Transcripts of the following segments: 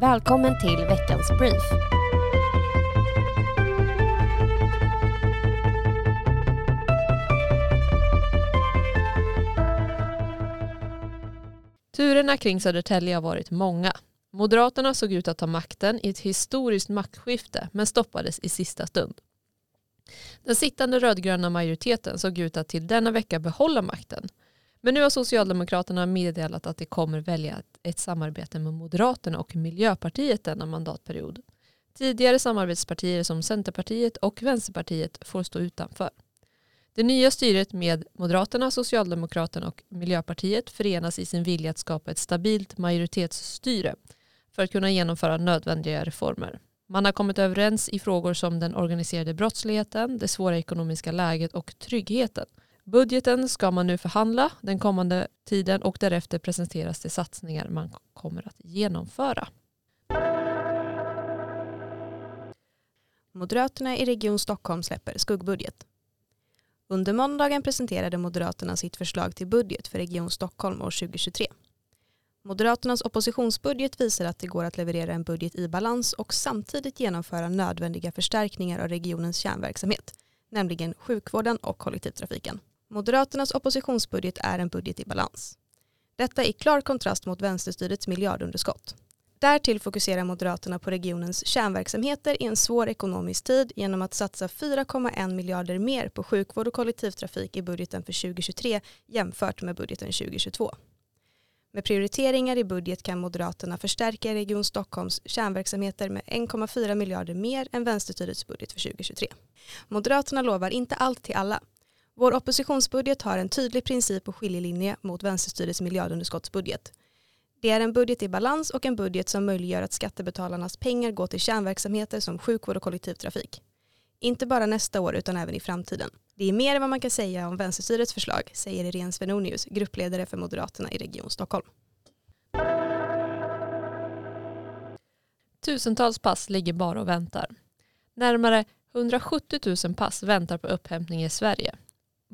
Välkommen till veckans brief. Turerna kring Södertälje har varit många. Moderaterna såg ut att ta makten i ett historiskt maktskifte men stoppades i sista stund. Den sittande rödgröna majoriteten såg ut att till denna vecka behålla makten. Men nu har Socialdemokraterna meddelat att de kommer välja ett samarbete med Moderaterna och Miljöpartiet denna mandatperiod. Tidigare samarbetspartier som Centerpartiet och Vänsterpartiet får stå utanför. Det nya styret med Moderaterna, Socialdemokraterna och Miljöpartiet förenas i sin vilja att skapa ett stabilt majoritetsstyre för att kunna genomföra nödvändiga reformer. Man har kommit överens i frågor som den organiserade brottsligheten, det svåra ekonomiska läget och tryggheten. Budgeten ska man nu förhandla den kommande tiden och därefter presenteras de satsningar man kommer att genomföra. Moderaterna i Region Stockholm släpper skuggbudget. Under måndagen presenterade Moderaterna sitt förslag till budget för Region Stockholm år 2023. Moderaternas oppositionsbudget visar att det går att leverera en budget i balans och samtidigt genomföra nödvändiga förstärkningar av regionens kärnverksamhet, nämligen sjukvården och kollektivtrafiken. Moderaternas oppositionsbudget är en budget i balans. Detta i klar kontrast mot vänsterstyrets miljardunderskott. Därtill fokuserar Moderaterna på regionens kärnverksamheter i en svår ekonomisk tid genom att satsa 4,1 miljarder mer på sjukvård och kollektivtrafik i budgeten för 2023 jämfört med budgeten 2022. Med prioriteringar i budget kan Moderaterna förstärka Region Stockholms kärnverksamheter med 1,4 miljarder mer än vänsterstyrets budget för 2023. Moderaterna lovar inte allt till alla. Vår oppositionsbudget har en tydlig princip och skiljelinje mot vänsterstyrets miljardunderskottsbudget. Det är en budget i balans och en budget som möjliggör att skattebetalarnas pengar går till kärnverksamheter som sjukvård och kollektivtrafik. Inte bara nästa år utan även i framtiden. Det är mer än vad man kan säga om vänsterstyrets förslag, säger Irene Svenonius, gruppledare för Moderaterna i Region Stockholm. Tusentals pass ligger bara och väntar. Närmare 170 000 pass väntar på upphämtning i Sverige.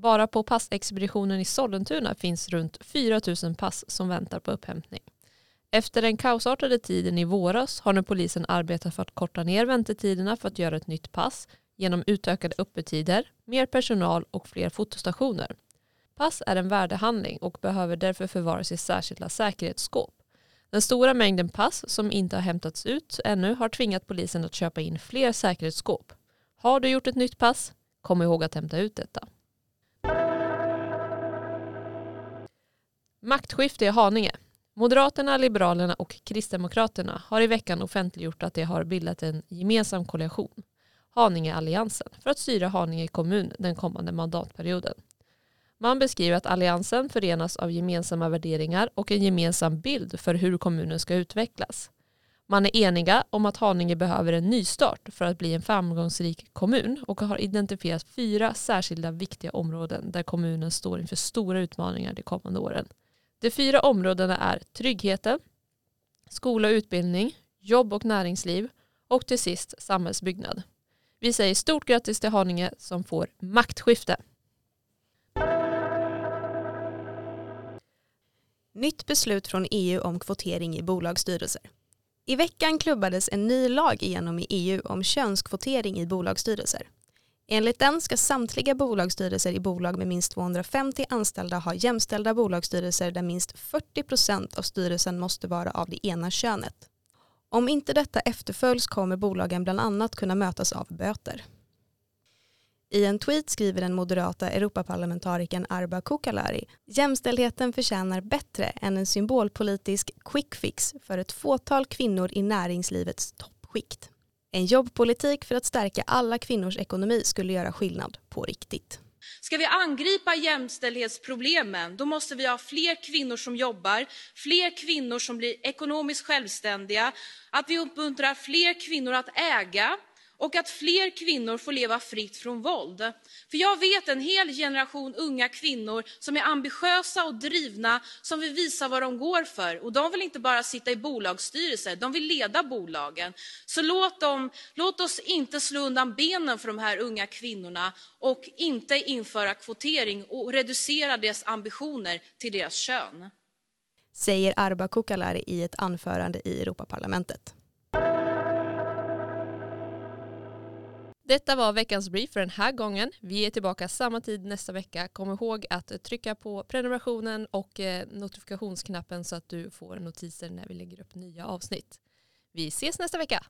Bara på passexpeditionen i Sollentuna finns runt 4 000 pass som väntar på upphämtning. Efter den kaosartade tiden i våras har nu polisen arbetat för att korta ner väntetiderna för att göra ett nytt pass genom utökade öppettider, mer personal och fler fotostationer. Pass är en värdehandling och behöver därför förvaras i särskilda säkerhetsskåp. Den stora mängden pass som inte har hämtats ut ännu har tvingat polisen att köpa in fler säkerhetsskåp. Har du gjort ett nytt pass? Kom ihåg att hämta ut detta. Maktskifte i Haninge. Moderaterna, Liberalerna och Kristdemokraterna har i veckan offentliggjort att de har bildat en gemensam koalition, Haningealliansen, för att styra Haninge kommun den kommande mandatperioden. Man beskriver att alliansen förenas av gemensamma värderingar och en gemensam bild för hur kommunen ska utvecklas. Man är eniga om att Haninge behöver en nystart för att bli en framgångsrik kommun och har identifierat fyra särskilda viktiga områden där kommunen står inför stora utmaningar de kommande åren. De fyra områdena är tryggheten, skola och utbildning, jobb och näringsliv och till sist samhällsbyggnad. Vi säger stort grattis till Haninge som får maktskifte. Nytt beslut från EU om kvotering i bolagsstyrelser. I veckan klubbades en ny lag igenom i EU om könskvotering i bolagsstyrelser. Enligt den ska samtliga bolagsstyrelser i bolag med minst 250 anställda ha jämställda bolagsstyrelser där minst 40 procent av styrelsen måste vara av det ena könet. Om inte detta efterföljs kommer bolagen bland annat kunna mötas av böter. I en tweet skriver den moderata Europaparlamentarikern Arba Kukalari jämställdheten förtjänar bättre än en symbolpolitisk quick fix för ett fåtal kvinnor i näringslivets toppskikt. En jobbpolitik för att stärka alla kvinnors ekonomi skulle göra skillnad på riktigt. Ska vi angripa jämställdhetsproblemen då måste vi ha fler kvinnor som jobbar, fler kvinnor som blir ekonomiskt självständiga, att vi uppmuntrar fler kvinnor att äga, och att fler kvinnor får leva fritt från våld. För jag vet en hel generation unga kvinnor som är ambitiösa och drivna, som vill visa vad de går för. Och de vill inte bara sitta i bolagsstyrelser, de vill leda bolagen. Så låt, dem, låt oss inte slå undan benen för de här unga kvinnorna och inte införa kvotering och reducera deras ambitioner till deras kön. säger Arba Kukalari i ett anförande i Europaparlamentet. Detta var veckans brief för den här gången. Vi är tillbaka samma tid nästa vecka. Kom ihåg att trycka på prenumerationen och eh, notifikationsknappen så att du får notiser när vi lägger upp nya avsnitt. Vi ses nästa vecka.